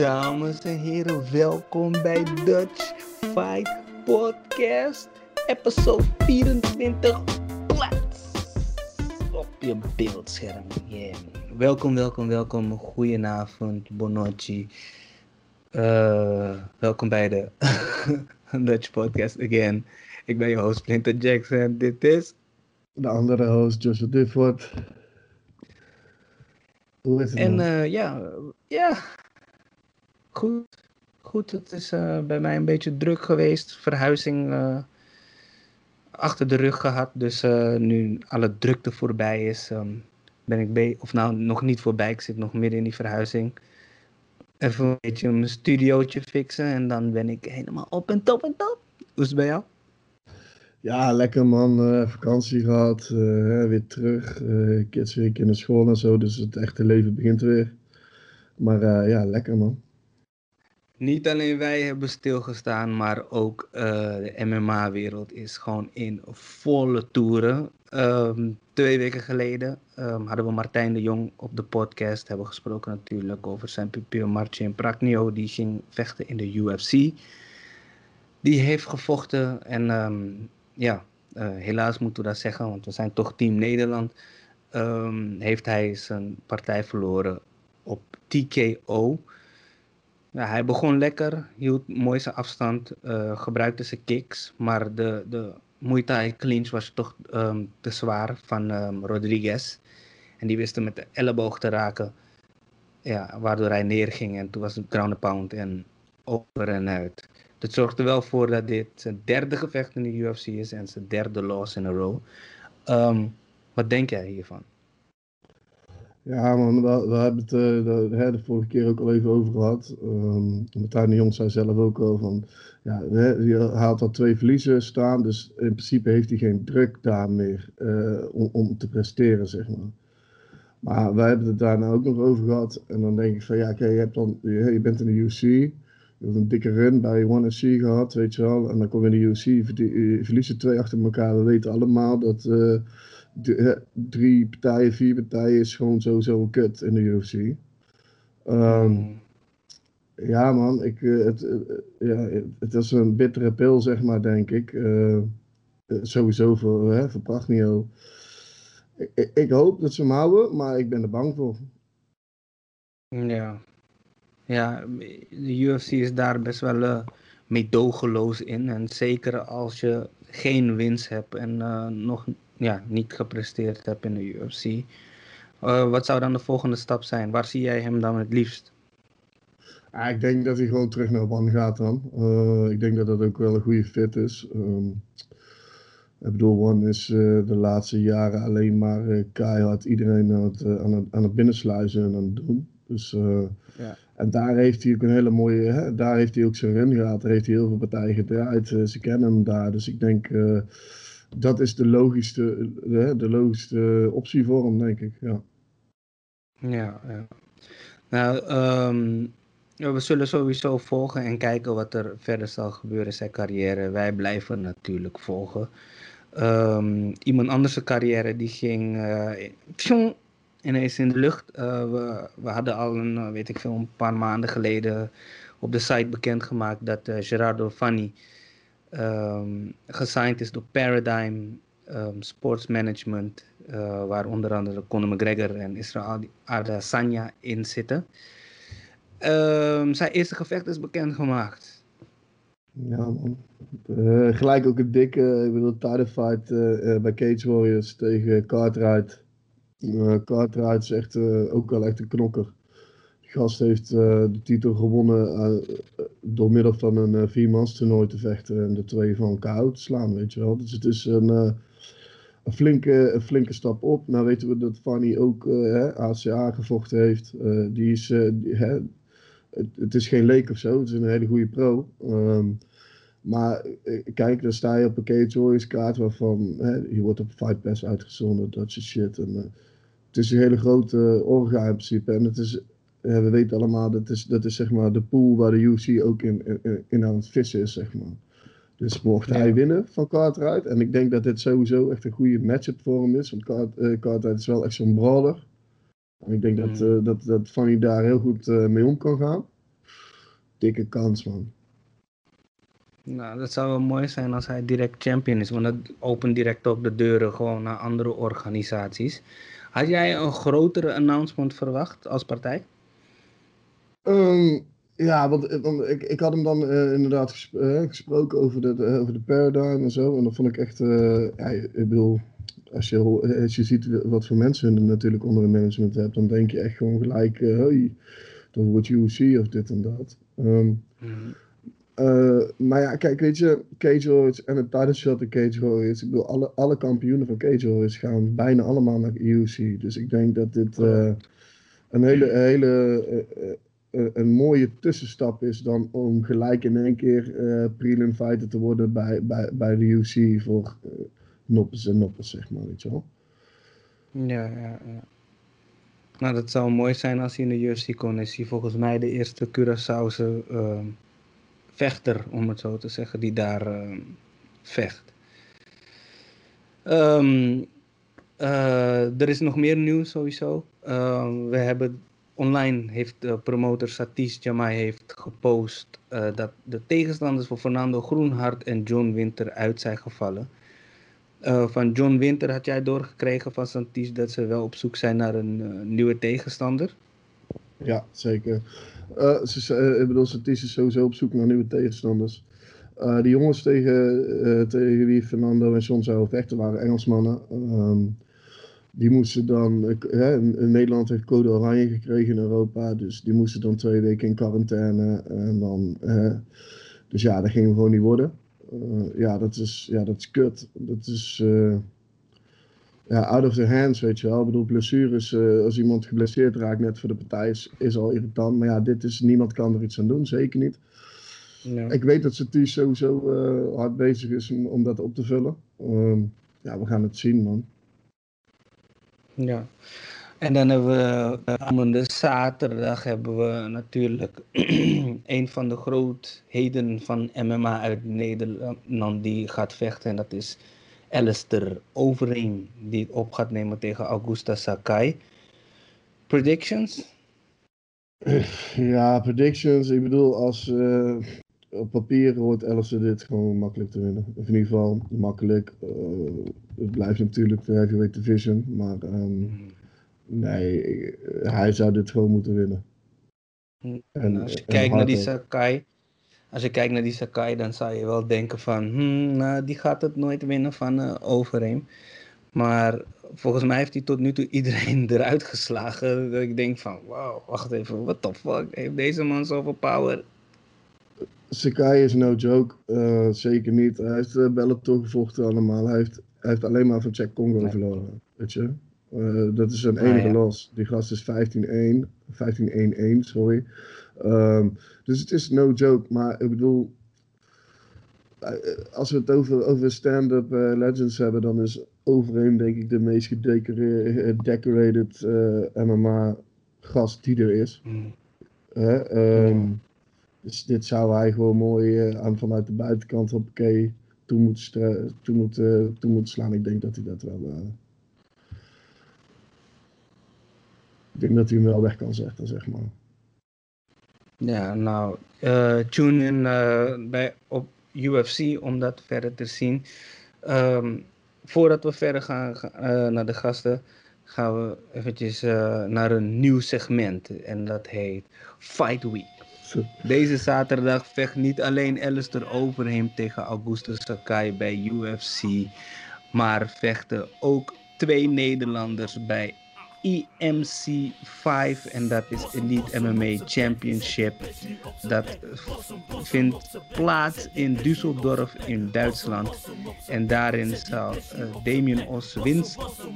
Dames en heren, welkom bij Dutch Fight Podcast, episode 24, plaats op je beeldscherm. Yeah. Welkom, welkom, welkom, goedenavond, Bonocci. Uh, welkom bij de Dutch Podcast again. Ik ben je host Splinter Jackson, dit is... De andere host, Joshua Difford. Hoe is het En eh, ja, ja, goed. Goed, het is eh, bij mij een beetje druk geweest. Verhuizing eh, achter de rug gehad. Dus eh, nu alle drukte voorbij is, ehm, ben ik bij, of nou nog niet voorbij. Ik zit nog midden in die verhuizing. Even een beetje mijn studiootje fixen en dan ben ik helemaal op en top en top. Hoe is het bij jou? Ja, lekker man. eh, vakantie gehad. eh, weer terug. eh kids weer in de school en zo. Dus het echte leven begint weer. Maar ja, lekker man. Niet alleen wij hebben stilgestaan, maar ook eh, de MMA-wereld is gewoon in volle toeren. Ehm, twee weken geleden ehm, hadden we Martijn de Jong op de podcast. Hebben gesproken natuurlijk over zijn pupil Marcin Pragnio. Die ging vechten in de UFC. Die heeft gevochten en ehm, ja, eh, helaas moeten we dat zeggen, want we zijn toch Team Nederland. Heeft hij zijn partij verloren op TKO. Ja, hij begon lekker, hield mooi zijn afstand, eh, gebruikte zijn kicks, maar de, de Muay Thai clinch was toch ehm, te zwaar van ehm, Rodriguez. En die wist hem met de elleboog te raken, ja, waardoor hij neerging en toen was het ground pound en over en uit. Dat zorgt er wel voor dat dit zijn derde gevecht in de UFC is en zijn derde loss in a row. Ehm, wat denk jij hiervan? Ja man, we, hebben het eh, de, vorige keer ook al even over gehad. Ehm Martijn de Jong zei zelf ook al van... Ja, hè, je haalt al twee verliezen staan. Dus in principe heeft hij geen druk daar meer eh, om, om te presteren, zeg maar. Maar wij hebben het daarna ook nog over gehad. En dan denk ik van ja, oké, je, hebt dan, je, bent in de UC. Je hebt een dikke run bij One FC gehad, weet je wel. En dan kom je in de UC, er twee achter elkaar. We weten allemaal dat eh, de- hè, drie partijen, vier partijen is gewoon sowieso een kut in de UFC. Ehm, ja man, ik, eh, het, eh, ja, het, is een bittere pil zeg maar, denk ik. Eh, eh, sowieso voor, hè, voor Pragnio. Ik, ik, hoop dat ze hem houden, maar ik ben er bang voor. Ja. Ja, de UFC is daar best wel eh meedogenloos in. En zeker als je geen winst hebt en eh, nog ja, niet gepresteerd hebt in de UFC. Eh, wat zou dan de volgende stap zijn? Waar zie jij hem dan het liefst? Ja, ik denk dat hij gewoon terug naar One gaat dan. Eh, ik denk dat dat ook wel een goede fit is. Ehm, ik bedoel, One is eh, de laatste jaren alleen maar keihard iedereen aan het, aan, het, aan het binnensluizen en aan het doen. Dus, Ja. En daar heeft hij ook een hele mooie, hè, daar heeft hij ook zijn run gehad. Daar heeft hij heel veel partijen gedraaid. Ze kennen hem daar. Dus ik denk, dat is de logischste, de, de logischste optie voor hem, denk ik. Ja. Ja. Nou, ehm, we zullen sowieso volgen en kijken wat er verder zal gebeuren in zijn carrière. Wij blijven natuurlijk volgen. Ehm, iemand anders carrière die ging pjong, ineens in de lucht. Eh, we, we hadden al een, eh, weet ik veel, een paar maanden geleden op de site bekendgemaakt dat eh, Gerardo ehm gesigned is door Paradigm ehm, Sports Management, eh, waar onder andere Conor McGregor en Israel Adesanya in zitten. Ehm, zijn eerste gevecht is bekendgemaakt. Ja, man. Eh, gelijk ook een dikke, ik bedoel, title fight eh, bij Cage Warriors tegen Cartwright. Cartwright is echt, ook wel echt een knokker. Gast heeft eh, de titel gewonnen eh, door middel van een uh, viermans toernooi te vechten en de twee van KO te slaan, weet je wel. Dus het is een, een, flinke, een flinke stap op. Nou weten we dat Fanny ook hè, ACA gevochten heeft. Die is, hè, het, het is geen leek of zo, het is een hele goede pro. Ehm, maar kijk, dan sta je op een Cage Warriors kaart waarvan hè, je wordt op Fight Pass uitgezonden, dat soort shit. En, het is een hele grote orga in principe. En het is, we weten allemaal, dat is, dat is zeg maar de pool waar de UFC ook in, in, in aan het vissen is, zeg maar. Dus mocht Ja. hij winnen van Cartwright, en ik denk dat dit sowieso echt een goede matchup voor hem is, want Cart, eh, Cartwright is wel echt zo'n brawler. En ik denk dat, Mm. eh, dat, dat Fanny daar heel goed eh, mee om kan gaan. dikke kans, man. Nou, dat zou wel mooi zijn als hij direct champion is, want dat opent direct ook de deuren gewoon naar andere organisaties. Had jij een grotere announcement verwacht als partij? Um, ja, want, want, ik, ik had hem dan uh, inderdaad gesp uh, gesproken over de, de, over de paradigm en zo. En dat vond ik echt, ja, ik bedoel, als je, als je ziet wat voor mensen je natuurlijk onder de management hebt, dan denk je echt gewoon gelijk, hey, dat wordt UFC of dit en dat. Um, mm -hmm. Uh, maar ja, kijk, weet je, Cage Warriors en het title shot in Cage Warriors. Ik bedoel, alle, alle kampioenen van Cage Warriors gaan bijna allemaal naar UFC. Dus ik denk dat dit uh, een hele, hele een mooie tussenstap is dan om gelijk in één keer prelim fighter te worden bij, bij, bij de UFC voor noppes en noppes, zeg maar, weet je wel. Ja, ja, ja. Nou, dat zou mooi zijn als hij in de UFC kon. Is hij volgens mij de eerste Curaçaose vechter, om het zo te zeggen, die daar uh, vecht. Uh, er is nog meer nieuws sowieso. Uh, we hebben online heeft de promotor Satish Jamai heeft gepost uh, dat de tegenstanders van Fernando Groenhart en John Winter uit zijn gevallen. Uh, van John Winter had jij doorgekregen van Satish dat ze wel op zoek zijn naar een nieuwe tegenstander? Ja, zeker. Ze, ik bedoel, Satis is sowieso op zoek naar nieuwe tegenstanders. Die jongens tegen, tegen wie Fernando en John zouden vechten waren Engelsmannen. Um, die moesten dan, hè, Nederland heeft code oranje gekregen in Europa, dus die moesten dan twee weken in quarantaine. En dan, dus ja, dat ging gewoon niet worden. ja, dat is, ja, dat is kut. Dat is, ja, out of the hands, weet je wel. Ik bedoel, blessures, uh, als iemand geblesseerd raakt net voor de partij, is, is al irritant. Maar ja, dit is, niemand kan er iets aan doen, zeker niet. Ja. Ik weet dat Satis sowieso hard bezig is om, om dat op te vullen. Um, ja, we gaan het zien, man. Ja. En dan hebben we komende zaterdag hebben we natuurlijk een van de grootheden van MMA uit Nederland die gaat vechten. En dat is Alistair Overeem die het op gaat nemen tegen Augusta Sakai. Predictions? Ja, predictions. Ik bedoel, als uh, op papier hoort Alistair dit gewoon makkelijk te winnen. Of in ieder geval makkelijk. Uh, het blijft natuurlijk de heavyweight division, maar um, nee, hij zou dit gewoon moeten winnen. En, als je kijkt naar die Sakai, als je kijkt naar die Sakai, dan zou je wel denken van, hmm, nou, die gaat het nooit winnen van uh, Overeem. Maar volgens mij heeft hij tot nu toe iedereen eruit geslagen. Dat ik denk van, wauw, wacht even, what the fuck, heeft deze man zoveel power? Sakai is no joke, uh, zeker niet. Hij heeft uh, Bellator gevochten allemaal. Hij heeft, hij heeft alleen maar van Jack Congo nee. verloren, weet je. Uh, dat is zijn enige ah, ja. los. Die gast is 15-1, 15-1-1, sorry. Um, dus het is no joke, maar ik bedoel, als we het over, over stand-up uh, legends hebben, dan is Overeem denk ik de meest gedecorated MMA gast die er is. Mm. Uh, um, dus dit zou hij gewoon mooi uh, aan vanuit de buitenkant op toe moeten, moet, slaan. Ik denk dat hij dat wel. ik denk dat hij hem wel weg kan zetten, zeg maar. Ja, nou, uh, tune in bij, op UFC om dat verder te zien. Um, voordat we verder gaan naar de gasten, gaan we eventjes naar een nieuw segment. En dat heet Fight Week. Deze zaterdag vecht niet alleen Alistair Overheem tegen Augustus Sakai bij UFC, maar vechten ook twee Nederlanders bij EMC 5 en dat is Elite MMA Championship. Dat vindt plaats in Düsseldorf in Duitsland. En daarin zal uh, Damien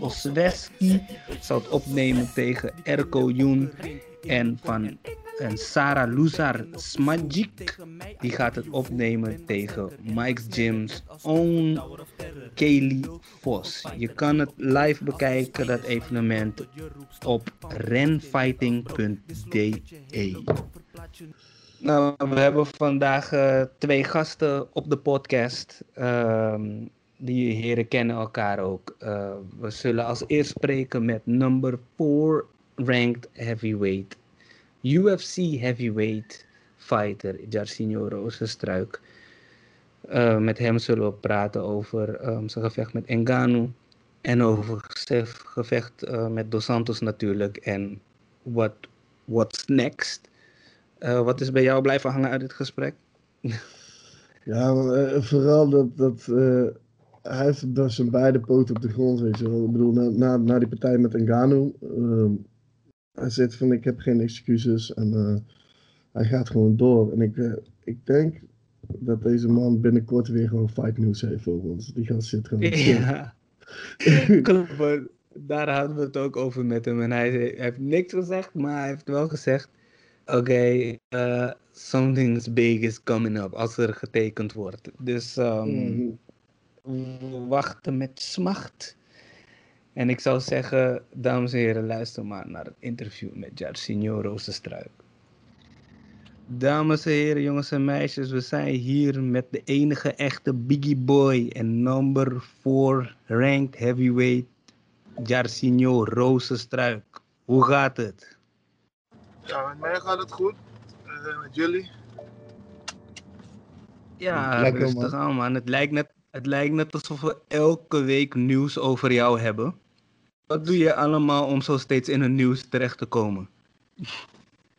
Osweski zal het opnemen tegen Erko Jun en van en Sarah Luzar Smagic. Die gaat het opnemen tegen Mike's Gyms own Kaylee Vos. Je kan het live bekijken, dat evenement, op renfighting.de. Nou, we hebben vandaag uh, twee gasten op de podcast. Uh, die heren kennen elkaar ook. Uh, we zullen als eerst spreken met number 4 ranked heavyweight UFC heavyweight fighter, Jarcinho Rozenstruik. Uh, met hem zullen we praten over um, zijn gevecht met Engano. En over zijn gevecht uh, met Dos Santos natuurlijk. En wat what's next. Uh, wat is bij jou blijven hangen uit dit gesprek? ja, vooral dat, dat hij heeft zijn beide poten op de grond. Weet. Ik bedoel, na, na, na die partij met Engano. Hij zegt van ik heb geen excuses. En uh, hij gaat gewoon door. En ik, uh, ik denk dat deze man binnenkort weer gewoon fight news heeft voor ons. Die gast zit gewoon. Ja. Klopt. Daar hadden we het ook over met hem. En hij, hij heeft niks gezegd, maar hij heeft wel gezegd. Oké, okay, uh, something's big is coming up als er getekend wordt. Dus um, mm wachten met smacht. En ik zou zeggen, dames en heren, luister maar naar het interview met Jarcinho Rozenstruik. Dames en heren, jongens en meisjes, we zijn hier met de enige echte Biggie Boy en number 4 ranked heavyweight Jarcinho Rozenstruik. Hoe gaat het? Ja, met mij gaat het goed. Uh, met jullie? Ja, Lekker, rustig man. aan man. Het lijkt net het lijkt net alsof we elke week nieuws over jou hebben. Wat doe je allemaal om zo steeds in het nieuws terecht te komen?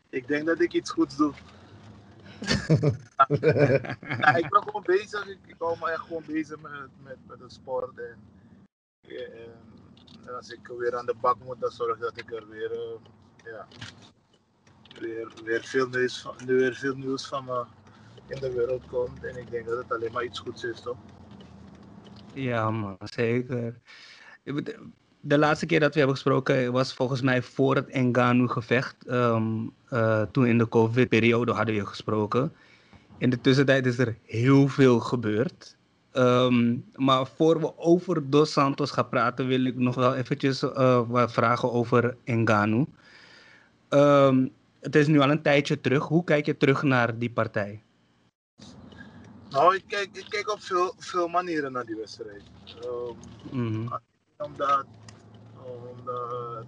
Ik denk dat ik iets goeds doe. ja, ik ben gewoon bezig. Ik, hou me echt gewoon bezig met, met, met de sport. En, en, als ik weer aan de bak moet, dan zorg ik dat ik er weer, uh, ja, weer, weer, veel nieuws, weer veel nieuws van me in de wereld komt. En ik denk dat het alleen maar iets goeds is, toch? Ja, man, zeker. De laatste keer dat we hebben gesproken was volgens mij voor het Engano-gevecht. Ehm, eh, toen in de COVID-periode hadden we gesproken. In de tussentijd is er heel veel gebeurd. Um, maar voor we over Dos Santos gaan praten, wil ik nog wel eventjes uh, wat vragen over Engano. Um, het is nu al een tijdje terug. Hoe kijk je terug naar die partij? Nou, ik kijk, ik kijk op veel, veel manieren naar die wedstrijd. Um, mm -hmm. Omdat, omdat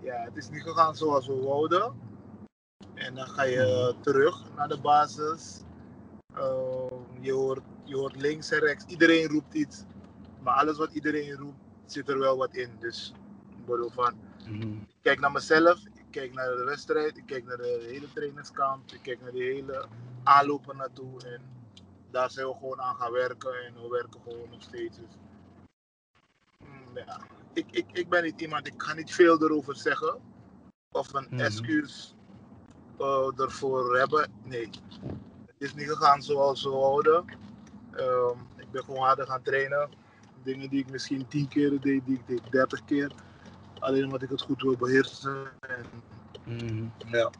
ja, het is niet gegaan zoals we wouden. En dan ga je terug naar de basis. Um, je, hoort, je hoort links en rechts, iedereen roept iets. Maar alles wat iedereen roept, zit er wel wat in. Dus ik van, mm -hmm. ik kijk naar mezelf, ik kijk naar de wedstrijd, ik kijk naar de hele trainingskamp, ik kijk naar de hele aanlopen naartoe. En daar zijn we gewoon aan gaan werken en we werken gewoon nog steeds. Dus, mm, ja. Ik, ik, ik ben niet iemand, ik ga niet veel erover zeggen of een mm excuus uh, ervoor hebben. Nee, het is niet gegaan zoals we houden. Um, ik ben gewoon harder gaan trainen. Dingen die ik misschien tien keer deed, die ik deed dertig keer. Alleen omdat ik het goed wil beheersen. En, mm Ja.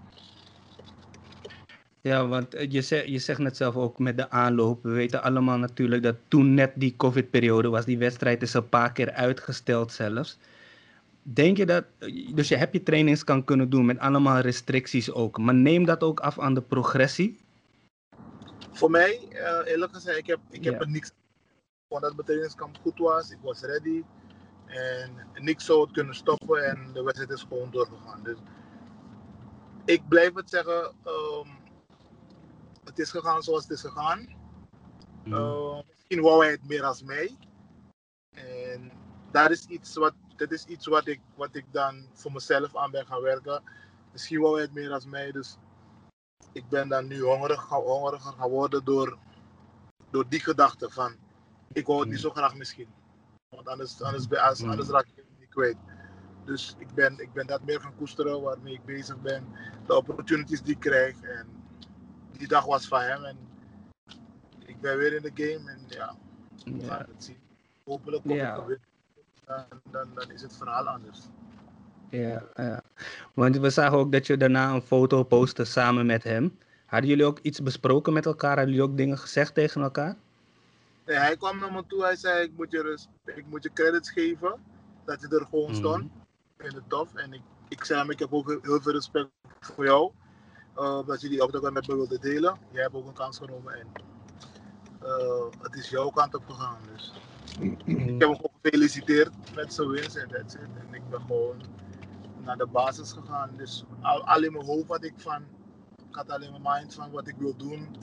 Ja, want eh, je zegt, je zegt net zelf ook met de aanloop. We weten allemaal natuurlijk dat toen net die COVID-periode was. Die wedstrijd is een paar keer uitgesteld zelfs. Denk je dat, dus je hebt je trainings kan kunnen doen met allemaal restricties ook. Maar neem dat ook af aan de progressie? Voor mij, uh, eerlijk gezegd, ik heb, ik heb er niks Want dat mijn trainingskamp goed was. Ik was ready. En niks zou het kunnen stoppen. En de wedstrijd is gewoon doorgegaan. Dus ik blijf het zeggen. Um, het is gegaan zoals het is gegaan. Mm. Uh, misschien wou hij het meer als mij. En dat is iets wat, dat is iets wat, ik, wat ik dan voor mezelf aan ben gaan werken. Misschien wou hij het meer als mij. Dus ik ben dan nu hongerig, hongeriger geworden door, door die gedachte van ik wou het niet mm. zo graag misschien. Want anders, anders, anders, mm. anders raak ik het niet kwijt. Dus ik ben, ik ben dat meer gaan koesteren waarmee ik bezig ben. De opportunities die ik krijg. En die dag was van hem. En ik ben weer in de game en ja, we gaan het zien. Hopelijk kom ja. ik weer. Dan, dan, dan is het verhaal anders. Ja, ja, want we zagen ook dat je daarna een foto postte samen met hem. Hadden jullie ook iets besproken met elkaar? Hadden jullie ook dingen gezegd tegen elkaar? Nee, hij kwam naar me toe. Hij zei: Ik moet je, ik moet je credits geven. Dat je er gewoon stond. Mm Ik vind het tof. En ik, ik zei hem: Ik heb ook heel veel respect voor jou. Uh, dat je die octagon met me wilde delen. Jij hebt ook een kans genomen en uh, het is jouw kant op gegaan. Dus. ik heb hem gewoon gefeliciteerd met zijn winst en it. En ik ben gewoon naar de basis gegaan. Dus al, al in mijn hoofd had ik van Ik had alleen mijn mind van wat ik wil doen,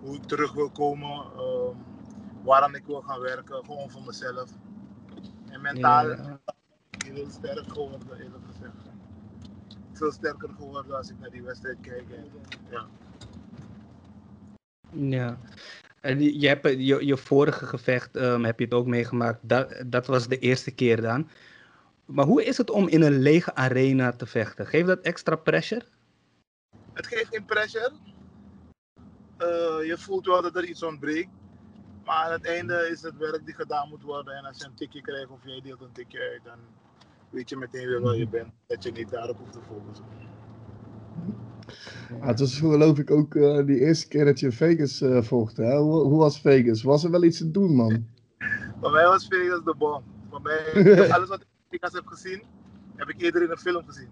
hoe ik terug wil komen, um, waaraan ik wil gaan werken, gewoon voor mezelf. En mentaal ja. heel sterk geworden, eerlijk gezegd. Veel sterker geworden als ik naar die wedstrijd kijk. En, ja. Ja. En je, hebt, je, je vorige gevecht um, heb je het ook meegemaakt. Dat, dat was de eerste keer dan. Maar hoe is het om in een lege arena te vechten? Geeft dat extra pressure? Het geeft geen pressure. Uh, je voelt wel dat er iets ontbreekt. Maar aan het einde is het werk die gedaan moet worden. En als je een tikje krijgt of jij deelt een tikje uit, dan weet je meteen weer waar je bent. Dat je niet daarop hoeft te focussen. Ja, het was geloof ik ook uh, die eerste keer dat je Vegas uh, volgde. Hè? Hoe, hoe, was Vegas? Was er wel iets te doen, man? Voor mij was Vegas de bom. Voor mij, alles wat ik Vegas heb gezien, heb ik eerder in een film gezien.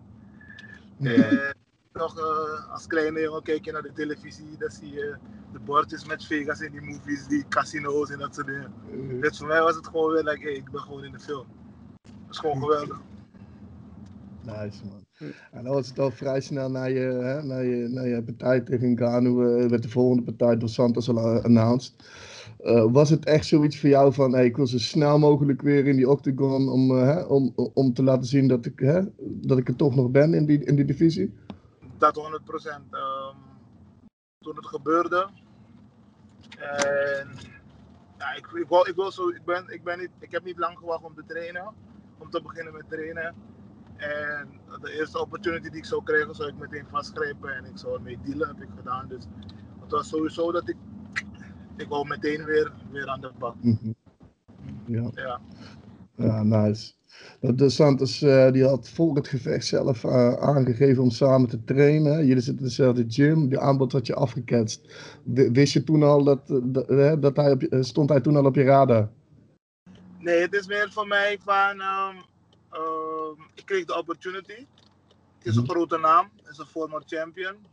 Ja. nog uh, als kleine jongen kijk je naar de televisie, dan zie je de bordjes met Vegas in die movies, die casino's en dat soort dingen. Dus voor mij was het gewoon weer like, hey, ik ben gewoon in de film. Is gewoon geweldig. Nice man. En dan was het al vrij snel naar je, hè, naar je, naar je partij tegen Ganu, uh, werd de volgende partij door Santos al announced. Uh, was het echt zoiets voor jou van, hey, ik wil zo snel mogelijk weer in die octagon om, uh, om, om te laten zien dat ik, hè, dat ik er toch nog ben in die, in die divisie? Dat 100 procent. Um, toen het gebeurde. En ja, ik, ik, wil, ik, wil zo, ik, ben, ik, ben niet, ik heb niet lang gewacht om te trainen. Om te beginnen met trainen. En de eerste opportunity die ik zou krijgen, zou ik meteen vastgrijpen en ik zou ermee dealen, heb ik gedaan. Dus het was sowieso dat ik, ik wou meteen weer, weer aan de bak. Mhm. Ja. ja. Ja, nice. De Santos uh, die had voor het gevecht zelf uh, aangegeven om samen te trainen. Jullie zitten in dezelfde gym. Die aanbod had je afgeketst. Wist je toen al dat, eh, dat, dat hij op, stond hij toen al op je radar? Nee, het is meer voor mij van um, uh, ik kreeg de opportunity. Het is een mhm. grote naam, het is een former champion.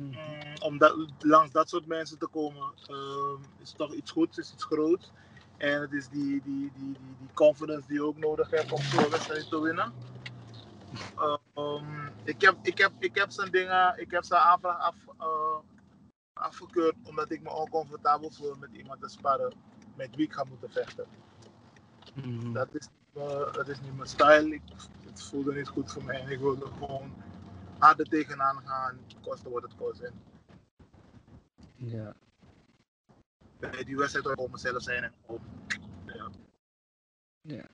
Mm, om dat, langs dat soort mensen te komen uh, is toch iets goeds, is iets groots. En het is die, die, die, die, die confidence die je ook nodig hebt om zo'n wedstrijd te winnen. Um, ik, heb, ik, heb, ik heb zijn dingen, ik heb zijn aanvraag af, uh, afgekeurd omdat ik me oncomfortabel voel met iemand te sparren met wie ik ga moeten vechten. Mm. Dat is uh, het is niet mijn stijl. Ik, het voelde niet goed voor mij en ik wilde gewoon harder tegenaan gaan, kosten wat het kost. En ja. Bij die wedstrijd ook op mezelf zijn en op. Ja. ja.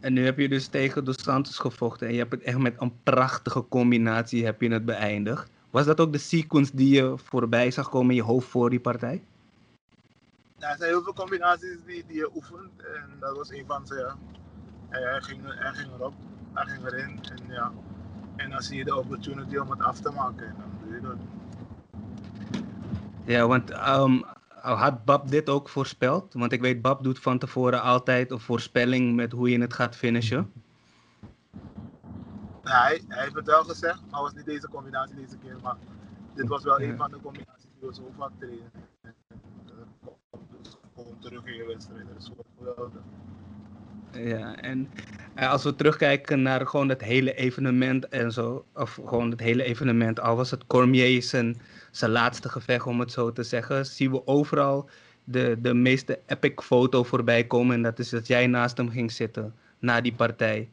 En nu heb je dus tegen Dos Santos gevochten en je hebt het echt met een prachtige combinatie heb je het beëindigd. Was dat ook de sequence die je voorbij zag komen in je hoofd voor die partij? Ja, er zijn heel veel combinaties die, die je oefent en dat was een van ze, ja hij, ging, hij ging erop, hij ging erin. En, ja. en dan zie je de opportunity om het af te maken en dan doe je dat. Ja, want um, had Bab dit ook voorspeld? Want ik weet, Bab doet van tevoren altijd een voorspelling met hoe je het gaat finishen. Ja, hij, hij heeft het wel gezegd, maar was niet deze combinatie deze keer. Maar dit was wel een van de combinaties die we zo vaak trainen. Gewoon terug in je wedstrijd. Ja, en uh, als we terugkijken naar gewoon het hele evenement en zo, of gewoon het hele evenement, al was het Cormier zijn, zijn laatste gevecht om het zo te zeggen, zien we overal de, de meeste epic foto voorbij komen. En dat is dat jij naast hem ging zitten na die partij,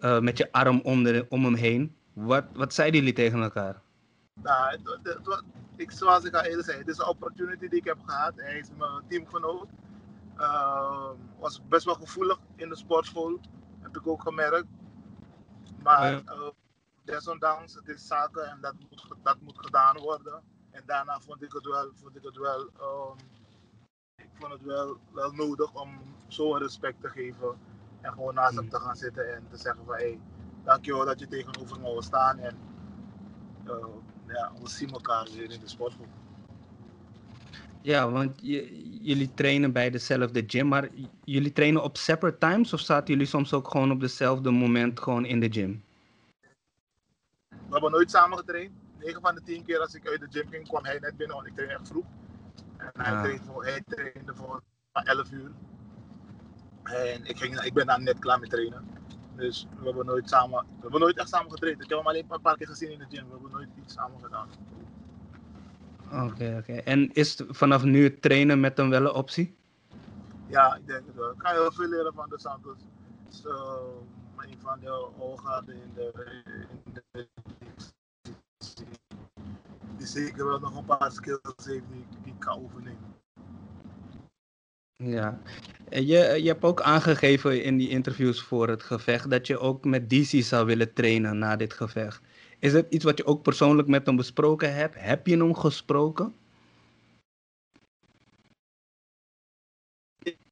uh, met je arm om, de, om hem heen. Wat, wat zeiden jullie tegen elkaar? Nou, het, het, het, ik, zoals ik al eerder zei, het is een opportunity die ik heb gehad. Hij is mijn teamgenoot. Uh, was best wel gevoelig in de sportschool, heb ik ook gemerkt. Maar ja. uh, desondanks, het is zaken en dat moet, dat moet gedaan worden. En daarna vond ik het wel, vond ik het wel, um, ik vond het wel, wel nodig om zo'n respect te geven. En gewoon naast hem te gaan zitten en te zeggen van hé, hey, dankjewel dat je tegenover me wil staan. En uh, ja, we zien elkaar weer in de sportschool. Ja, want jullie trainen bij dezelfde gym, maar jullie trainen op separate times of zaten jullie soms ook gewoon op dezelfde moment gewoon in de gym? We hebben nooit samen getraind. 9 van de 10 keer als ik uit de gym ging, kwam hij net binnen, want ik train echt vroeg. En hij, ah. trainde voor, hij trainde voor 11 uur. En ik, ging, ik ben dan net klaar met trainen. Dus we hebben nooit samen, we hebben nooit echt samen getraind. Ik heb hem alleen een paar keer gezien in de gym. We hebben nooit iets samen gedaan. Oké, oké. En is vanaf nu trainen met hem wel een optie? Ja, ik denk het wel. Ik kan heel veel leren van de Santos. So, een van de ogen in de, in de die zeker wel nog een paar skills heeft die, die ik kan oefenen. Ja, je, je hebt ook aangegeven in die interviews voor het gevecht dat je ook met DC zou willen trainen na dit gevecht. Is het iets wat je ook persoonlijk met hem besproken hebt? Heb je hem gesproken?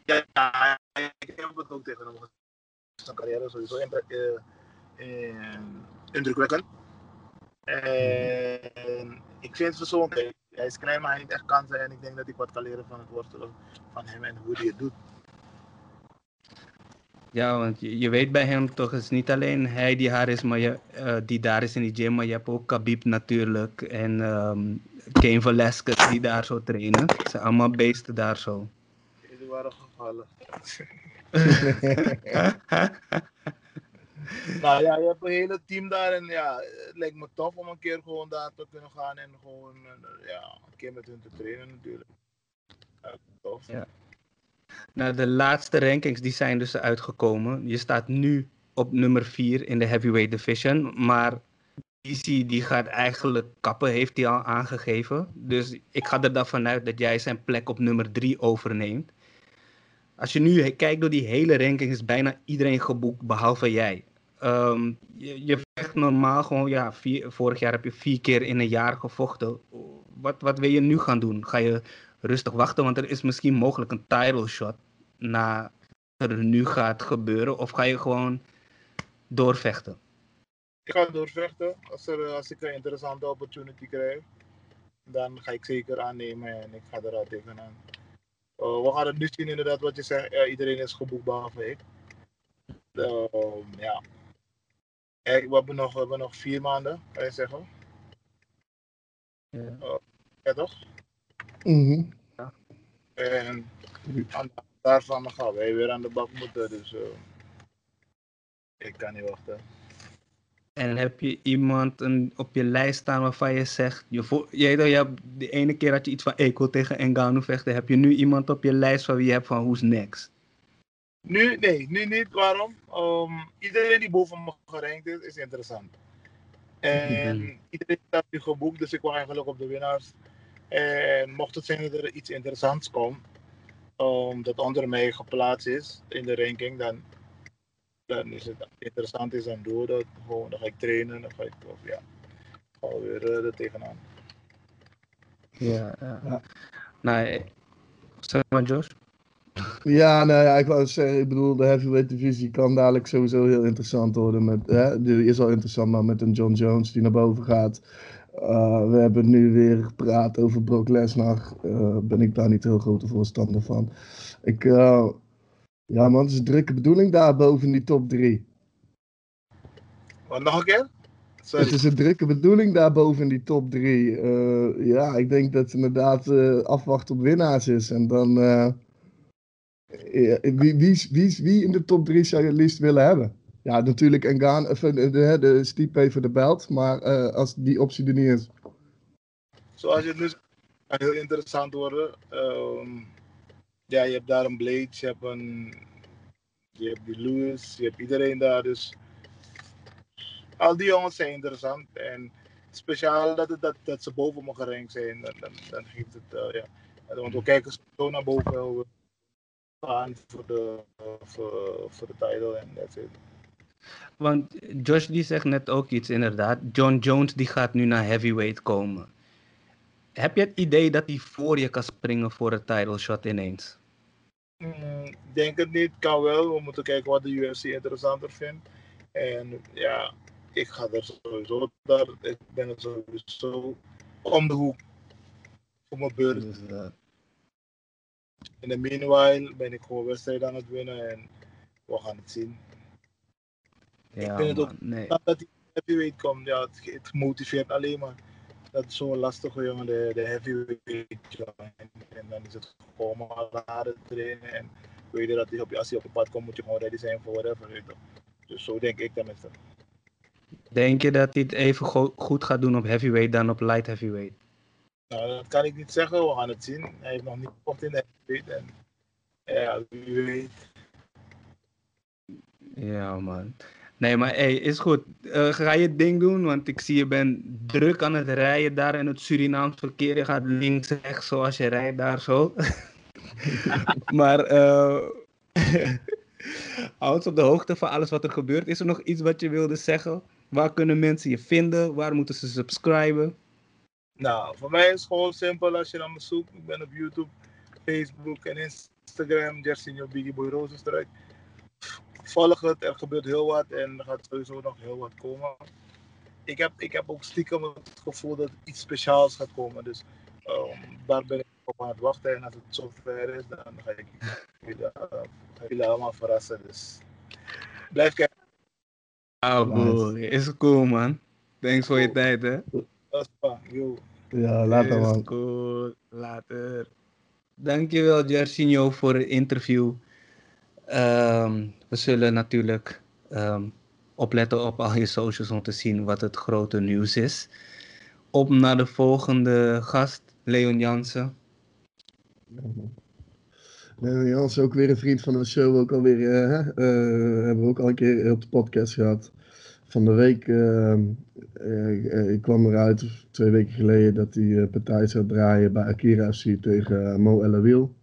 Ja, ik heb het ook tegen hem gezegd. Zijn carrière sowieso indrukwekkend. En ik vind het persoonlijk, hij is klein, maar hij heeft echt kansen. En ik denk dat ik wat kan leren van het worstelen van hem en hoe hij het doet. Ja, want je, je weet bij hem toch, het is niet alleen hij die haar is, maar je, uh, die daar is in die gym, maar je hebt ook Khabib natuurlijk en um, Kane Velasquez die daar zo trainen. Ze zijn allemaal beesten daar zo. Die waren gevallen. nou ja, je hebt een hele team daar en ja, het lijkt me tof om een keer gewoon daar te kunnen gaan en gewoon uh, ja, een keer met hun te trainen natuurlijk. Ja, tof. Nou, de laatste rankings die zijn dus uitgekomen. Je staat nu op nummer 4 in de heavyweight division, maar DC die gaat eigenlijk kappen, heeft hij al aangegeven. Dus ik ga er dan vanuit dat jij zijn plek op nummer 3 overneemt. Als je nu kijkt door die hele ranking, is bijna iedereen geboekt, behalve jij. Um, je, vecht normaal gewoon, ja, vorig jaar heb je vier keer in een jaar gevochten. Wat, wat wil je nu gaan doen? Ga je rustig wachten, want er is misschien mogelijk een title shot na wat er nu gaat gebeuren? Of ga je gewoon doorvechten? Ik ga doorvechten. Als, er, als ik een interessante opportunity krijg, dan ga ik zeker aannemen en ik ga eruit tegenaan. Uh, we gaan het nu zien inderdaad wat je zegt. Iedereen is geboekt behalve ik. Uh, ja. We hebben, nog, we hebben nog vier maanden, kan je zeggen. Ja, uh, ja toch? Mm ja. En aan, daarvan gaan wij weer aan de bak moeten. Dus uh, ik kan niet wachten. En heb je iemand een, op je lijst staan waarvan je zegt, je, vo, je, je hebt de ene keer had je iets van ik wil tegen Engano vechten, heb je nu iemand op je lijst van wie je hebt van who's next? Nu, nee, nu niet. Waarom? Um, iedereen die boven me gerankt is, is interessant. En mm-hmm. iedereen heeft nu geboekt, dus ik wacht eigenlijk op de winnaars. En mocht het zijn dat er iets interessants komt, um, dat onder mij geplaatst is in de ranking, dan, dan is het interessant is, dan doe dat gewoon. Dan ga ik trainen, dan ga ik, of ja, ga weer uh, er tegenaan. Ja, ja. ja. Nou, zeg maar Josh. Ja, nou ja, ik wou zeggen, ik bedoel, de heavyweight divisie kan dadelijk sowieso heel interessant worden. Met, hè, die is al interessant, maar met een John Jones die naar boven gaat. Uh, we hebben nu weer gepraat over Brock Lesnar. Uh, ben ik daar niet heel grote voorstander van. Ik, uh, ja man, het is een drukke bedoeling daar boven die top 3. Wat nog een keer? Sorry. Het is een drukke bedoeling daar boven die top 3. ja, ik denk dat het inderdaad afwachten op winnaars is. En dan wie, wie, in de top 3 zou je het liefst willen hebben? Ja, natuurlijk Engaan, of de, de, de voor de belt, maar uh, als die optie er niet is. Zoals je het nu heel interessant worden. Um, ja, je hebt daar een Blade, je hebt een. Je hebt die Lewis, je hebt iedereen daar. Dus al die jongens zijn interessant. En speciaal dat, het, dat, dat ze boven me gerankt zijn, dan, dan, geeft het. Uh, ja. Want we kijken zo naar boven gaan voor de, voor, voor de title en that's it. Want Josh die zegt net ook iets inderdaad. John Jones die gaat nu naar heavyweight komen. Heb je het idee dat hij voor je kan springen voor een title shot ineens? Mm, denk het niet, kan wel. We moeten kijken wat de UFC interessanter vindt. En ja, ik ga er sowieso daar. Ik ben er sowieso om de hoek voor mijn beurt. Dus, uh, in de meanwhile ben ik gewoon wedstrijd aan het winnen en we gaan het zien. Ja, ik vind het ook nee. dat hij heavyweight komt. Ja, het, het, motiveert alleen maar. Dat is zo'n lastige jongen, de, de heavyweight En dan is het gewoon maar harder trainen. En weet je dat hij op, als hij op het pad komt, moet je gewoon ready zijn voor whatever. Dus zo denk ik tenminste. Denk je dat hij het even go goed gaat doen op heavyweight dan op light heavyweight? Nou, dat kan ik niet zeggen. We gaan het zien. Hij heeft nog niet gekocht in de weet. En ja, wie weet. Ja, man. Nee, maar hey, is goed. Uh, ga je ding doen, want ik zie je bent druk aan het rijden daar in het Surinaams verkeer. Je gaat links, rechts zoals je rijdt daar zo. maar uh, houd op de hoogte van alles wat er gebeurt. Is er nog iets wat je wilde zeggen? Waar kunnen mensen je vinden? Waar moeten ze subscriben? Nou, voor mij is het gewoon simpel als je naar me zoekt. Ik ben op YouTube, Facebook en Instagram, Jersinho Biggie Boy Rozenstruik. Volg het, er gebeurt heel wat en er gaat sowieso nog heel wat komen. Ik heb, ik heb ook stiekem het gevoel dat iets speciaals gaat komen. Dus um, daar ben ik op aan het wachten. En als het zover is, dan ga ik jullie, uh, allemaal verrassen. Dus blijf kijken. Oh, cool. Is cool, man. Thanks voor je tijd, hè. Dat is fijn, yo. Ja, later, man. Is cool. Later. Dankjewel, Jersinho, voor het interview. Um, we zullen natuurlijk um, opletten op al je socials om te zien wat het grote nieuws is. Op naar de volgende gast, Leon Jansen. Leon Jansen, ook weer een vriend van de show. Ook alweer, uh, uh, hebben we ook al een keer op de podcast gehad. Van de week uh, uh, kwam eruit, twee weken geleden, dat hij partij zou draaien bij Akira FC tegen Mo Elawil.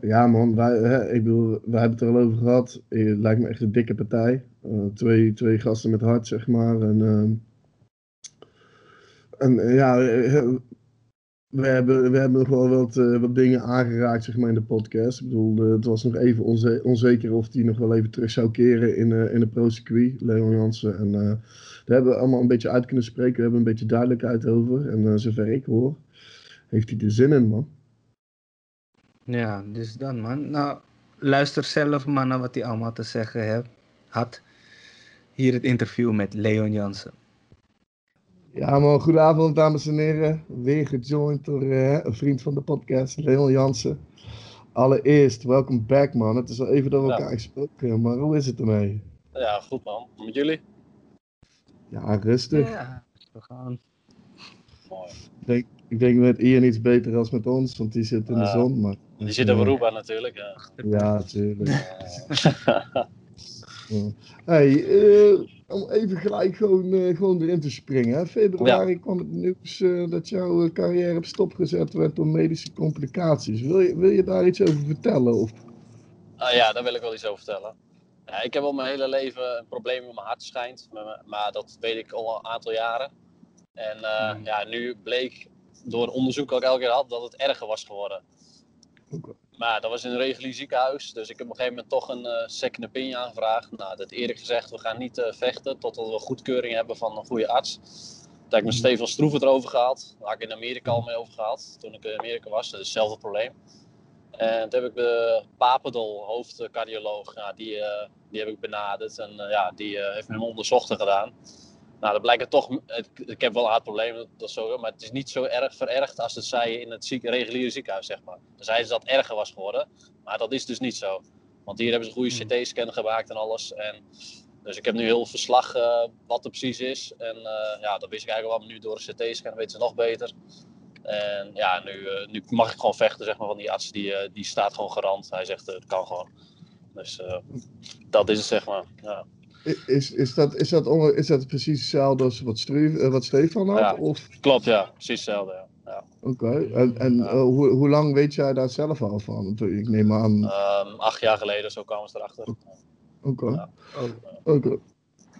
Ja man, wij, hè, ik bedoel, wij hebben het er al over gehad. Het lijkt me echt een dikke partij. Twee, twee gasten met hart, zeg maar. En, uh, en ja, we hebben, we hebben nog wel wat, wat dingen aangeraakt zeg maar, in de podcast. Ik bedoel, het was nog even onze, onzeker of hij nog wel even terug zou keren in, in de pro-circuit, Leon Jansen. En daar hebben we allemaal een beetje uit kunnen spreken. We hebben een beetje duidelijkheid over. En zover ik hoor, heeft hij er zin in, man. Ja, dus dan man. Nou, luister zelf maar naar wat hij allemaal te zeggen heeft, had. Hier het interview met Leon Jansen. Ja man, goedenavond dames en heren. Weer gejoind door uh, een vriend van de podcast, Leon Jansen. Allereerst, welkom back man. Het is al even door elkaar ja. gesproken, maar hoe is het ermee? Ja, goed man. Met jullie? Ja, rustig. Ja, we gaan. Mooi. Denk, ik denk met Ian iets beter als met ons, want die zit in de Uh, zon. Maar, Die zit op Aruba natuurlijk. Ja. Ja, natuurlijk. Ja. Hey, eh, om even gelijk gewoon, eh, gewoon erin te springen. Hè. Februari kwam het nieuws eh, dat jouw eh, carrière op stop gezet werd door medische complicaties. Wil je, wil je daar iets over vertellen? Of? Ah, ja, daar wil ik wel iets over vertellen. Ja, ik heb al mijn hele leven een probleem met mijn hart schijnt, maar, dat weet ik al een aantal jaren. En Hmm. ja, nu bleek door onderzoek dat ik elke keer had dat het erger was geworden. Maar dat was in een regulier ziekenhuis, dus ik heb op een gegeven moment toch een eh, second opinion aangevraagd. Nou, dat eerlijk gezegd, we gaan niet eh, vechten totdat we goedkeuring hebben van een goede arts. Toen heb ik met Stefan Stroeven erover gehad. Daar had ik in Amerika al mee over gehad, toen ik in Amerika was. Dat is hetzelfde probleem. En toen heb ik de Papendal, hoofdcardioloog, nou, die, eh, die heb ik benaderd. En eh, ja, die eh, heeft me onderzocht en gedaan. Nou, dat blijkt het toch, ik heb wel een hartprobleem, dat, dat is zo, maar het is niet zo erg verergd als het zei in het ziek, reguliere ziekenhuis, zeg maar. Dan zeiden ze dat het erger was geworden, maar dat is dus niet zo. Want hier hebben ze een goede CT-scan gemaakt en alles. En, dus ik heb nu heel verslag eh, wat er precies is. En eh, ja, dat wist ik eigenlijk wel, nu door een CT-scan weten ze nog beter. En ja, nu, eh, nu mag ik gewoon vechten, zeg maar, van die arts, die, die staat gewoon garant. Hij zegt, het kan gewoon. Dus dat is het, zeg maar. Ja. Is, is, dat, is, dat onder, is dat precies hetzelfde als wat, Stru- eh, wat Stefan had? Ja. Of? Klopt, ja. Precies hetzelfde, ja. ja. Oké, en, en Ja. eh, hoe, hoe lang weet jij daar zelf al van? Want Ik neem aan. Ehm, acht jaar geleden, zo kwamen ze erachter. Oké. Ja. Oké.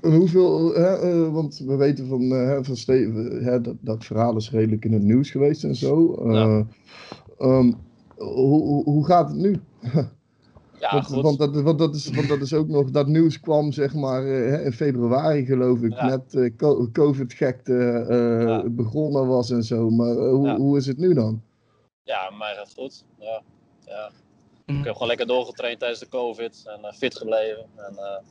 En hoeveel, hè, eh, want we weten van, eh, hè, van Steven, hè, dat, dat verhaal is redelijk in het nieuws geweest en zo. Eh, Ja. ehm, hoe, hoe, hoe gaat het nu? Ja, want, goed. want, dat, want, dat is, want dat is ook nog, dat nieuws kwam zeg maar eh, in februari geloof ik, Ja. net eh, co- COVID-gekte eh, Ja. begonnen was en zo. Maar hoe, Ja. hoe is het nu dan? Ja, mij gaat het goed. Ja. Ja. Ik heb gewoon lekker doorgetraind tijdens de COVID en fit gebleven. En eh,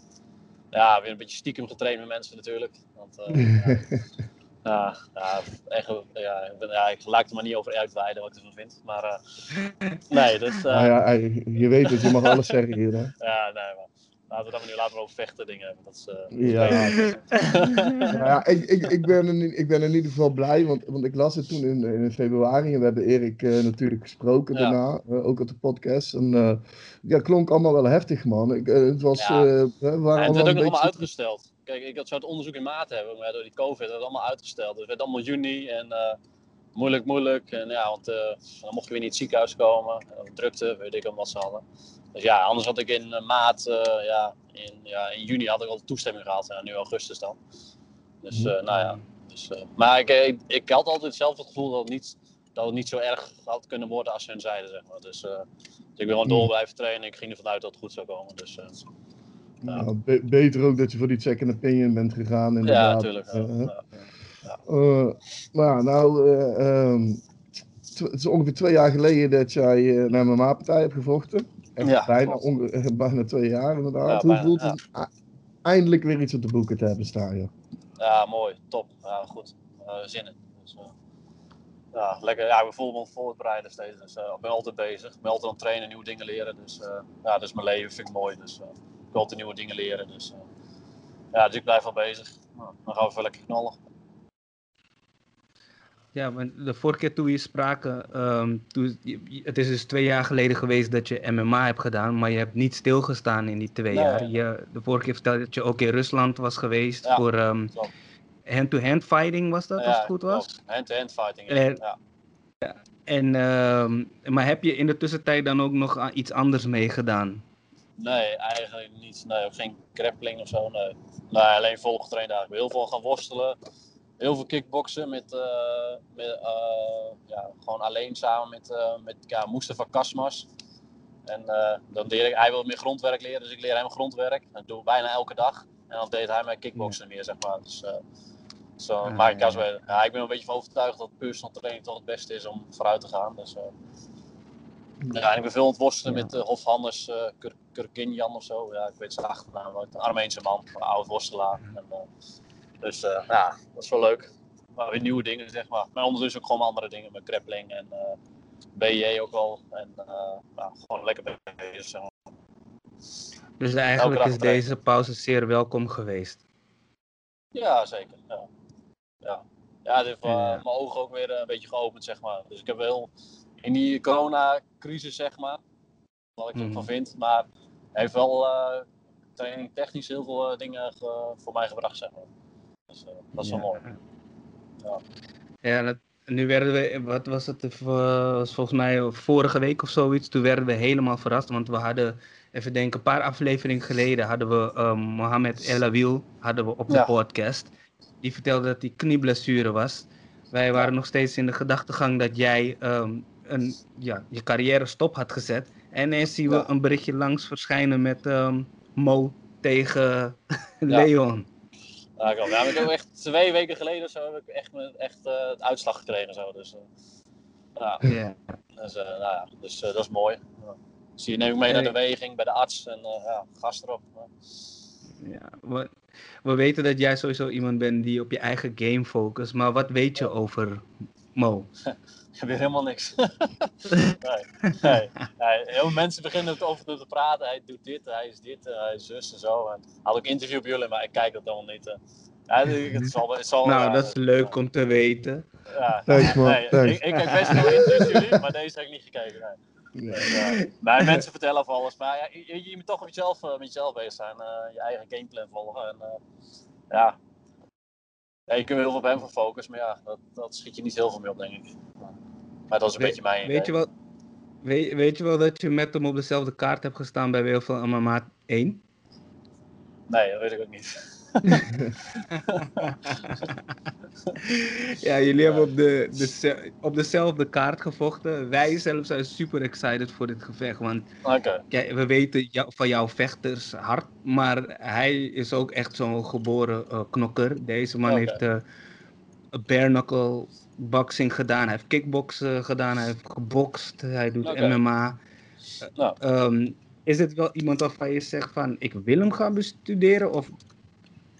ja, weer een beetje stiekem getraind met mensen natuurlijk. Want eh, ja, ja, ja, echt, ja, ik ben, ja, ik laat het er maar niet over uitweiden wat ik ervan vind. Maar eh, nee, eh, Nou ja, eh, je weet het, je mag alles zeggen hier. Hè? Ja, nee, maar. laten we dan nu laten we over vechten dingen hebben. Dat is, uh, ja. ja, ik, ik, ik, ben in, ik ben in ieder geval blij, want, want ik las het toen in, in februari en we hebben Erik uh, natuurlijk gesproken ja. daarna, uh, ook op de podcast. En ja, klonk allemaal wel heftig, man. Ik, het was, ja. we waren ja, het werd ook nog allemaal uitgesteld. Kijk, ik had zo het onderzoek in maart hebben, maar door die COVID werd het allemaal uitgesteld. Dus het werd allemaal juni en moeilijk, moeilijk. En ja, want dan mochten we weer niet in het ziekenhuis komen. drukte, weet ik wat ze hadden. Dus ja, anders had ik in maart, ja, in, ja, in juni had ik al toestemming gehad. En nu augustus dan. Dus nou ja. Dus, maar ik, ik, ik, had altijd zelf het gevoel dat het, niet, dat het niet zo erg had kunnen worden als ze hun zeiden. Zeg maar. dus, dus ik wil gewoon door blijven trainen. Ik ging ervan uit dat het goed zou komen. Dus. Nou, be beter ook dat je voor die second opinion bent gegaan. Inderdaad. Ja, natuurlijk. Ja. Ja. Uh, maar nou, uh, um, het is ongeveer twee jaar geleden dat jij uh, naar mijn maatpartij hebt gevochten. Echt ja, bijna, bijna twee jaar inderdaad. Hoe voelt het eindelijk weer iets op de boeken te hebben staan? Joh? Ja, mooi. Top. Ja, goed. zin in. Dus, ja, lekker. Ja, we voelen me voorbereiden steeds. Dus ik ben altijd bezig. Ik ben altijd aan het trainen, nieuwe dingen leren. Dus ja, dat is mijn leven. vind ik mooi. Dus ik wil altijd nieuwe dingen leren. Dus ja, dus ik blijf wel bezig. Nou, dan gaan we even lekker knallen. Ja, de vorige keer toen we spraken, um, toen, het is dus twee jaar geleden geweest dat je MMA hebt gedaan, maar je hebt niet stilgestaan in die twee nee, jaar. Je, de vorige keer vertelde dat je ook in Rusland was geweest ja, voor um, hand-to-hand fighting, was dat, ja, als het goed was? Hand-to-hand fighting, en, ja. ja. En, um, maar heb je in de tussentijd dan ook nog iets anders meegedaan? Nee, eigenlijk niet. Nee, geen grappling of zo. Nee, nee alleen volgetraind eigenlijk. Heel veel gaan worstelen heel veel kickboksen met, uh, met uh, ja, gewoon alleen samen met, uh, met ja, Mustafa Kasmas. En dan leer ik, hij wil meer grondwerk leren, dus ik leer hem grondwerk. Dat doe ik bijna elke dag. En dan deed hij mij kickboksen meer, zeg maar. Dus, zo, ah, maar ik, ja. Ja, ik ben een beetje van overtuigd dat personal training toch het beste is om vooruit te gaan. Dus, ja, en ik ben veel ontworstelen ja. met uh, Hofhanders, uh, Kur Kurkinjan of zo. Ja, ik weet zijn achternaam, een Armeense man, een oud worstelaar. En, dus uh, ja, dat is wel leuk. Maar weer nieuwe dingen, zeg maar. Maar ondertussen ook gewoon andere dingen met grappling en eh, BJ ook wel. En nou, gewoon lekker bezig. Zeg maar. Dus eigenlijk is deze pauze zeer welkom geweest. Ja, zeker. Ja, ja. ja dit heeft ja. mijn ogen ook weer een beetje geopend, zeg maar. Dus ik heb wel in die corona-crisis, zeg maar, wat ik mm. ervan vind. Maar heeft wel training technisch heel veel dingen voor mij gebracht, zeg maar. Dus uh, dat is wel mooi. Ja, ja dat, nu werden we, wat was het, was volgens mij vorige week of zoiets, toen werden we helemaal verrast, want we hadden, even denken, een paar afleveringen geleden hadden we um, Mohamed El Awil hadden we op de ja. podcast. Die vertelde dat hij knieblessure was. Wij waren nog steeds in de gedachtegang dat jij um, een, ja, je carrière stop had gezet. En ineens zien we ja. een berichtje langs verschijnen met um, Mo tegen Leon. Ja, ik, ja, ik heb echt twee weken geleden zo heb ik echt, echt uh, het uitslag gekregen. Zo, dus, uh, ja. Yeah. Dus, uh, nou ja, dus dat is mooi. Dus hier neem ik mee naar de weging bij de arts en ja, gas erop. Ja, we, we weten dat jij sowieso iemand bent die op je eigen game focust, maar wat weet je over Mo? Ik weet helemaal niks. nee, nee, nee. Heel veel mensen beginnen het over te praten. Hij doet dit, hij is dit, hij is zus en zo. En had ook interview op jullie, maar ik kijk dat allemaal niet. Ja, het zal, het zal, nou, dat is leuk om te weten. Ja, Thanks, man. Nee, Thanks. Ik, ik heb best veel interviews jullie, maar deze heb ik niet gekeken. Nee. Maar mensen vertellen van alles. Maar ja, je, je, moet toch met jezelf, met jezelf bezig zijn. Uh, je eigen gameplan volgen. En, uh, ja. Ja. Je kunt heel veel op hem focussen, maar ja, dat, dat schiet je niet heel veel mee op, denk ik. Maar dat is een beetje mijn weet je, wel, weet, weet je wel dat je met hem op dezelfde kaart hebt gestaan bij WFL MMA 1? Nee, dat weet ik ook niet. ja, jullie hebben op, de, de, op dezelfde kaart gevochten. Wij zelf zijn super excited voor dit gevecht. Want okay. we weten van jouw vechters hard. Maar hij is ook echt zo'n geboren uh, knokker. Deze man okay. heeft uh, bare knuckle boxing gedaan, hij heeft kickboksen gedaan, hij heeft gebokst, hij doet okay. MMA. Nou. Um, is het wel iemand waarvan je zegt van ik wil hem gaan bestuderen of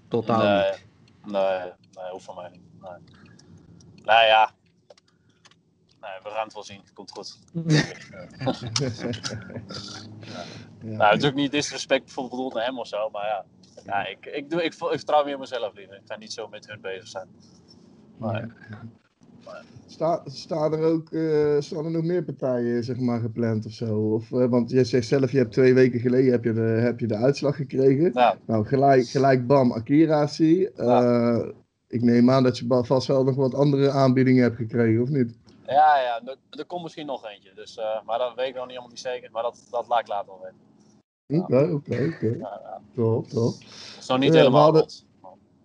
totaal nee, niet? Nee, nee, hoeft van mij niet. Nee. Nou ja, Nee, we gaan het wel zien. Het komt goed. ja. Nou, natuurlijk niet disrespect bijvoorbeeld naar hem of zo, maar ja. ja ik, ik, doe, ik, ik vertrouw meer op mezelf liever. Ik ga niet zo met hun bezig zijn. Maar, Sta, staan er ook uh, staan er nog meer partijen zeg maar, gepland of zo? Of, uh, want je zegt zelf, je hebt twee weken geleden heb je de, heb je de uitslag gekregen. Ja. Nou, gelijk, gelijk bam, Akiratie. Uh, ja. Ik neem aan dat je vast wel nog wat andere aanbiedingen hebt gekregen, of niet? Ja, ja, er, er komt misschien nog eentje. Dus, maar dat weet ik nog niet helemaal niet zeker. Maar dat, dat laat ik later wel weten. Oké, oké, oké. Top, top. Nog niet helemaal hadden...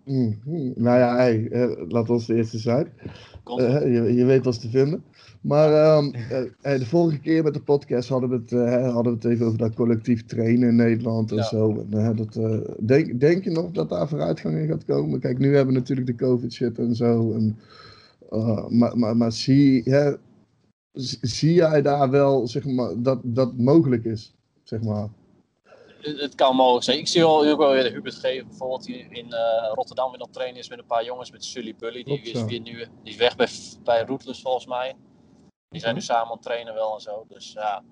Mm, mm, nou ja, hey, laat ons de eerste zijn. Uh, je, je, weet wat te vinden. Maar um, uh, de vorige keer met de podcast hadden we het, uh, hadden we het even over dat collectief trainen in Nederland en ja. zo. En, dat, denk, denk je nog dat daar vooruitgang in gaat komen? Kijk, nu hebben we natuurlijk de COVID-shit en zo. En, maar, maar, maar zie, hè, zie jij daar wel zeg maar, dat dat mogelijk is? Zeg maar? Het kan mogelijk zijn. Ik zie wel, ook wel weer de Hubert G. bijvoorbeeld die in uh, Rotterdam weer op trainen is met een paar jongens met Sully Bully. Die is weer nu, die is weg bij, bij Rootless volgens mij. Die zijn nu samen aan het trainen wel en zo. Dus ja,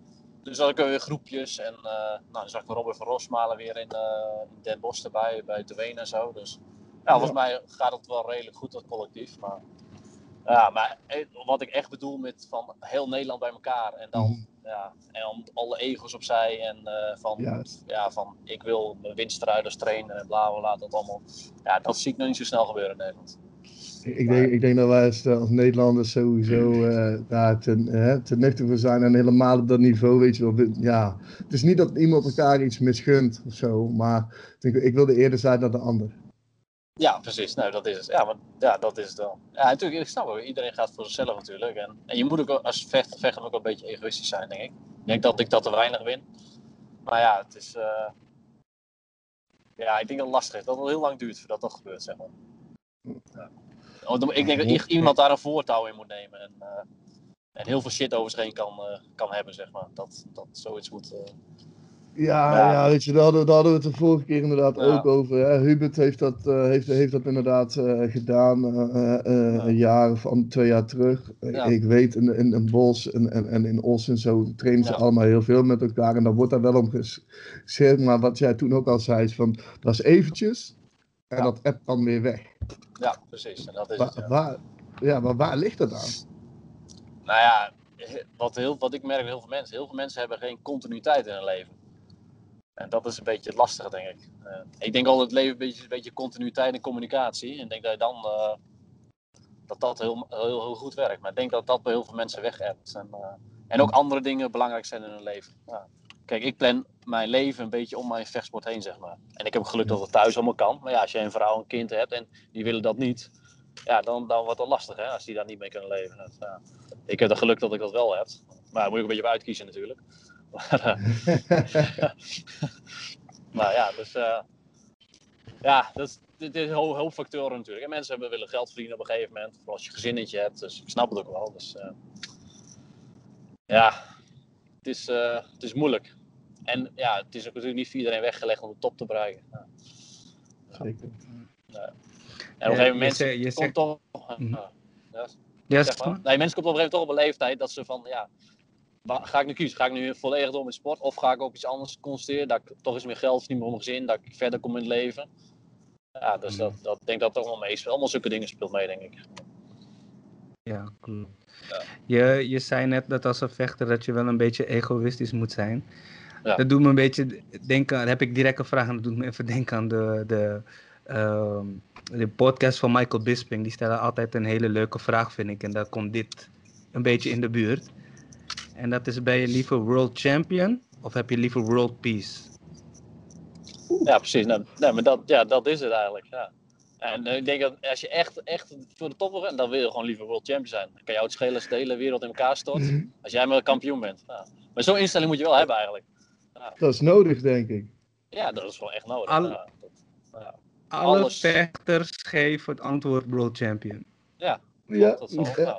dus ik weer groepjes. En uh, nou, dan zag ik Robert van Rosmalen weer in, uh, in Den Bosch erbij, bij de Ween en zo. Dus ja, volgens mij gaat het wel redelijk goed, dat collectief. Maar, ja, maar wat ik echt bedoel met van heel Nederland bij elkaar. En dan mm ja, en dan alle egos opzij en uh, van, Juist. ja, van ik wil mijn winstrijders trainen en bla bla dat allemaal. Ja, dat zie ik nog niet zo snel gebeuren in Nederland. Ik denk, ik denk dat wij als, als Nederlanders sowieso uh, daar ten, uh, ten nuchter voor zijn en helemaal op dat niveau, weet je wel. Ja, het is niet dat iemand elkaar iets misgunt of zo, maar ik, ik wilde eerder zijn dan de ander. Ja, precies. Nou, dat is het. Ja, maar, ja, dat is het wel. Ja, natuurlijk, ik snap ook. Iedereen gaat voor zichzelf natuurlijk. En, en je moet ook als vechter, ook een beetje egoïstisch zijn, denk ik. Ik denk dat ik dat te weinig win. Maar ja, het is... Uh... Ja, ik denk dat het lastig is. Dat het heel lang duurt voordat dat gebeurt, zeg maar. Ja. Ik denk dat iemand daar een voortouw in moet nemen. En, uh, en heel veel shit over zich heen kan, uh, kan hebben, zeg maar. Dat, dat zoiets moet... Ja, ja, ja. weet je, daar hadden, daar hadden we het de vorige keer inderdaad ja. ook over. Hè. Hubert heeft dat, uh, heeft, heeft dat inderdaad uh, gedaan uh, een jaar of twee jaar terug. Ik weet, in, in, in Bos en, en, en in Os en zo trainen ze allemaal heel veel met elkaar. En dan wordt daar wel om gezegd. Maar wat jij toen ook al zei, is van, dat is eventjes en dat app dan weer weg. Ja, precies. En dat is Wa het, ja. Waar, ja, maar waar ligt dat aan? Nou ja, wat, heel, wat ik merk heel veel mensen. Heel veel mensen hebben geen continuïteit in hun leven. En dat is een beetje het lastige, denk ik. Uh, ik denk altijd het leven een beetje, een beetje continuïteit en communicatie. En ik denk dat je dan uh, dat dat heel, heel, heel, goed werkt. Maar ik denk dat dat bij heel veel mensen weg hebt. En, uh, en ook andere dingen belangrijk zijn in hun leven. Ja. Kijk, ik plan mijn leven een beetje om mijn vechtsport heen, zeg maar. En ik heb geluk dat het thuis allemaal kan. Maar ja, als je een vrouw en een kind hebt en die willen dat niet, ja, dan, dan wordt het lastig, hè, als die daar niet mee kunnen leven. Dat, ja. Ik heb het geluk dat ik dat wel heb. Maar daar moet ook een beetje op uitkiezen natuurlijk. Maar, maar ja, dus uh, ja, dat is, dit is een hoop factoren natuurlijk. En mensen hebben, willen geld verdienen op een gegeven moment, vooral als je gezinnetje hebt. Dus ik snap het ook wel. Dus uh, ja, het is, het is moeilijk. En ja, het is ook natuurlijk niet voor iedereen weggelegd om de top te bereiken. Ja. Zeker. Ja. En op een gegeven moment je, je komt zegt... toch... Ja, Ja, zeg maar. Nee, mensen komen op een gegeven moment toch op een leeftijd dat ze van, ja, ga ik nu kiezen? Ga ik nu volledig door met sport of ga ik op iets anders concentreren? Dat ik toch eens meer geld voor mijn gezin, dat ik verder kom in het leven. Ja, dus dat, dat ik denk dat dat allemaal meespeelt. Allemaal zulke dingen speelt mee, denk ik. Ja, klopt. Ja. Je, je zei net dat als een vechter dat je wel een beetje egoïstisch moet zijn. Ja. Dat doet me een beetje denken, daar heb ik direct een vraag aan, dat doet me even denken aan de, de, ehm, de podcast van Michael Bisping. Die stellen altijd een hele leuke vraag, vind ik. En daar komt dit een beetje in de buurt. En dat is, ben je liever world champion of heb je liever world peace? Ja, precies. Nou, nee, maar dat, ja, dat is het eigenlijk. Ja. En uh, ik denk dat als je echt, echt voor de top wil gaan, dan wil je gewoon liever world champion zijn. Dan kan jou het schelen als de hele wereld in elkaar stort. Als jij maar kampioen bent. Ja. Maar zo'n instelling moet je wel hebben eigenlijk. Ja. Dat is nodig, denk ik. Ja, dat is wel echt nodig. Alle- Ja, dat, ja. Alle Alles. vechters geven het antwoord world champion. Ja, dat zal, ja,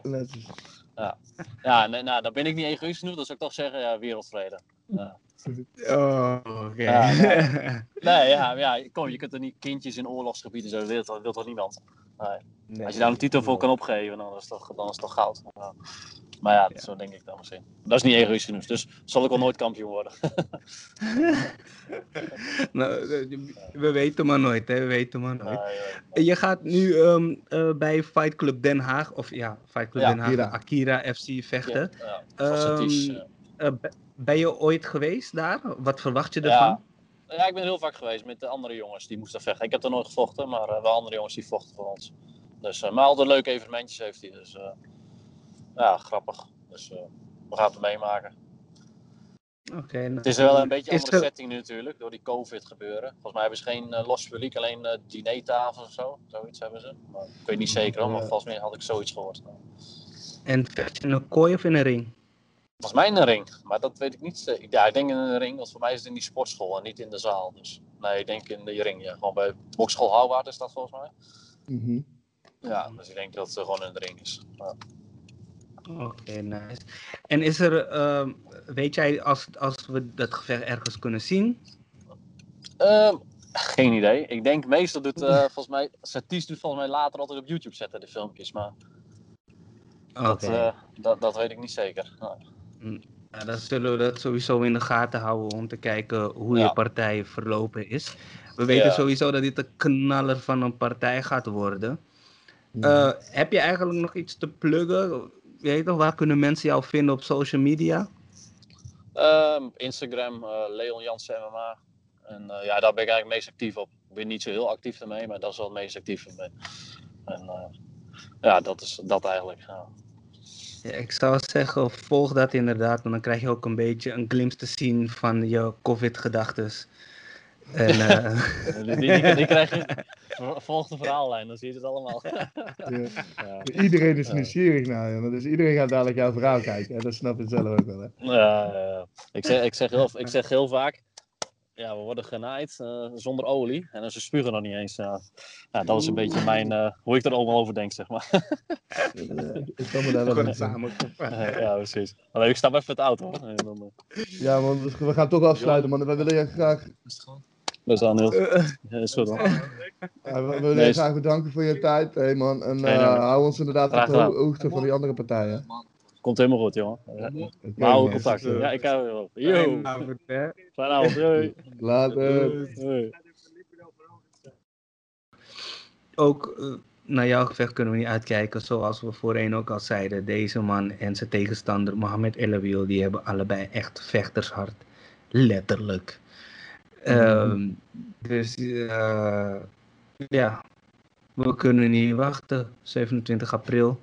ja. Ja, nee, nou, dan ben ik niet egoïst genoeg. Dan zou ik toch zeggen, ja, wereldvrede. Ja. Oh, oké. Ja, Nee, ja, ja, kom, je kunt er niet kindjes in oorlogsgebieden, zo, dat wil, dat wil toch niemand? Nee. Nee. Als je daar een titel voor kan opgeven, dan is het toch, dan is het toch goud. Ja. Maar ja, zo denk ik dan misschien. Dat is niet egoïstisch, dus zal ik wel nooit kampioen worden. nou, we weten maar nooit, hè? We weten maar nooit. Je gaat nu um, uh, bij Fight Club Den Haag, of ja, Fight Club Den Haag, Akira FC vechten. Ja, um, uh, ben je ooit geweest daar? Wat verwacht je ervan? Ja, ik ben heel vaak geweest met de andere jongens die moesten vechten. Ik heb er nooit gevochten, maar uh, wel andere jongens die vochten voor ons. Dus, uh, maar altijd leuke evenementjes heeft hij. Dus uh, ja, grappig. Dus we gaan het meemaken. Okay, nou, het is wel een beetje een andere er... setting nu natuurlijk, door die COVID gebeuren. Volgens mij hebben ze geen los publiek, alleen uh, dinertafels of zo. Zoiets hebben ze. Maar ik weet niet zeker, maar volgens mij had ik zoiets gehoord. En vecht je in een kooi of in een ring? Volgens mij in een ring, maar dat weet ik niet. Ja, ik denk in een ring, want voor mij is het in die sportschool en niet in de zaal. Dus nee, ik denk in de ring, ja. Gewoon bij bokschool Houwaard is dat volgens mij. Mm Ja, dus ik denk dat het gewoon in de ring is. Ja. Oké, nice. En is er, uh, weet jij als, als we dat gevecht ergens kunnen zien? Uh, geen idee. Ik denk meestal doet, uh, volgens mij, Satis doet volgens mij later altijd op YouTube zetten de filmpjes, maar... Okay. Dat, uh, dat, dat weet ik niet zeker. Mm, ja, dan zullen we dat sowieso in de gaten houden om te kijken hoe ja. je partij verlopen is. We weten ja. sowieso dat dit een knaller van een partij gaat worden. Uh, heb je eigenlijk nog iets te pluggen? Weet je, waar kunnen mensen jou vinden op social media? Uh, Instagram, uh, Leon Jansen MMA. En uh, ja, daar ben ik eigenlijk meest actief op. Ik ben niet zo heel actief ermee, maar dat is wel het meest actief mee. En ja, dat is dat eigenlijk. Ja. Ja, ik zou zeggen, volg dat inderdaad, want dan krijg je ook een beetje een glimp te zien van je COVID-gedachtes. En, uh... die, die, die, krijg je, volg de verhaallijn, dan zie je het allemaal. Ja. Ja. Iedereen is nieuwsgierig naar je, dus iedereen gaat dadelijk jouw verhaal kijken. Hè? Dat snap je zelf ook wel. Hè? Ja, ik, zeg, ik, zeg heel, ik zeg heel vaak, ja, we worden genaaid uh, zonder olie. En ze spugen nog niet eens. Uh, ja, dat is een beetje mijn, uh, hoe ik er allemaal over denk, zeg maar. ik kan me daar wel samen. ja, precies. Alleen ik stap even het auto. En dan, ja, want we gaan toch afsluiten, man. We willen je graag... Dat is aan heel. Ja, is goed, Ja, we willen nee, je graag bedanken voor je tijd, hey, man. En hou ons inderdaad op de hoogte van die andere partijen. Komt helemaal goed, jongen. We houden contact. Ja, ik hou wel. Yo. Fijne avond. Doei. Later. Ook uh, naar jouw gevecht kunnen we niet uitkijken. Zoals we voorheen ook al zeiden. Deze man en zijn tegenstander Mohamed El die hebben allebei echt vechtershart. Letterlijk. Um, dus uh, ja, we kunnen niet wachten. 27 april.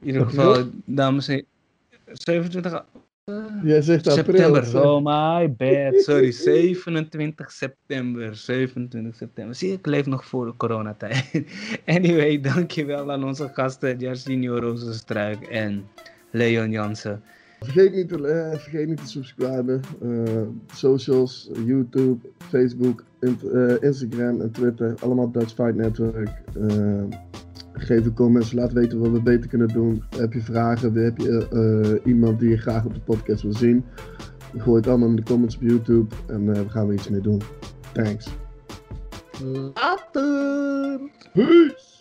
In ieder geval, dames en 27 uh, Jij zegt september. April, oh my bad. Sorry, 27 september. 27 september. Zie ik leef nog voor de coronatijd. anyway, dankjewel aan onze gasten Jarcinho Rozenstruik en Leon Jansen. Vergeet niet te, uh, vergeet niet te subscriben. Uh, socials, YouTube, Facebook, uh, Instagram en Twitter. Allemaal Dutch Fight Network. Geef een comments, laat weten wat we beter kunnen doen. Heb je vragen? Heb je uh, iemand die je graag op de podcast wil zien? Gooi het allemaal in de comments op YouTube en uh, we gaan er iets mee doen. Thanks. Later. Peace.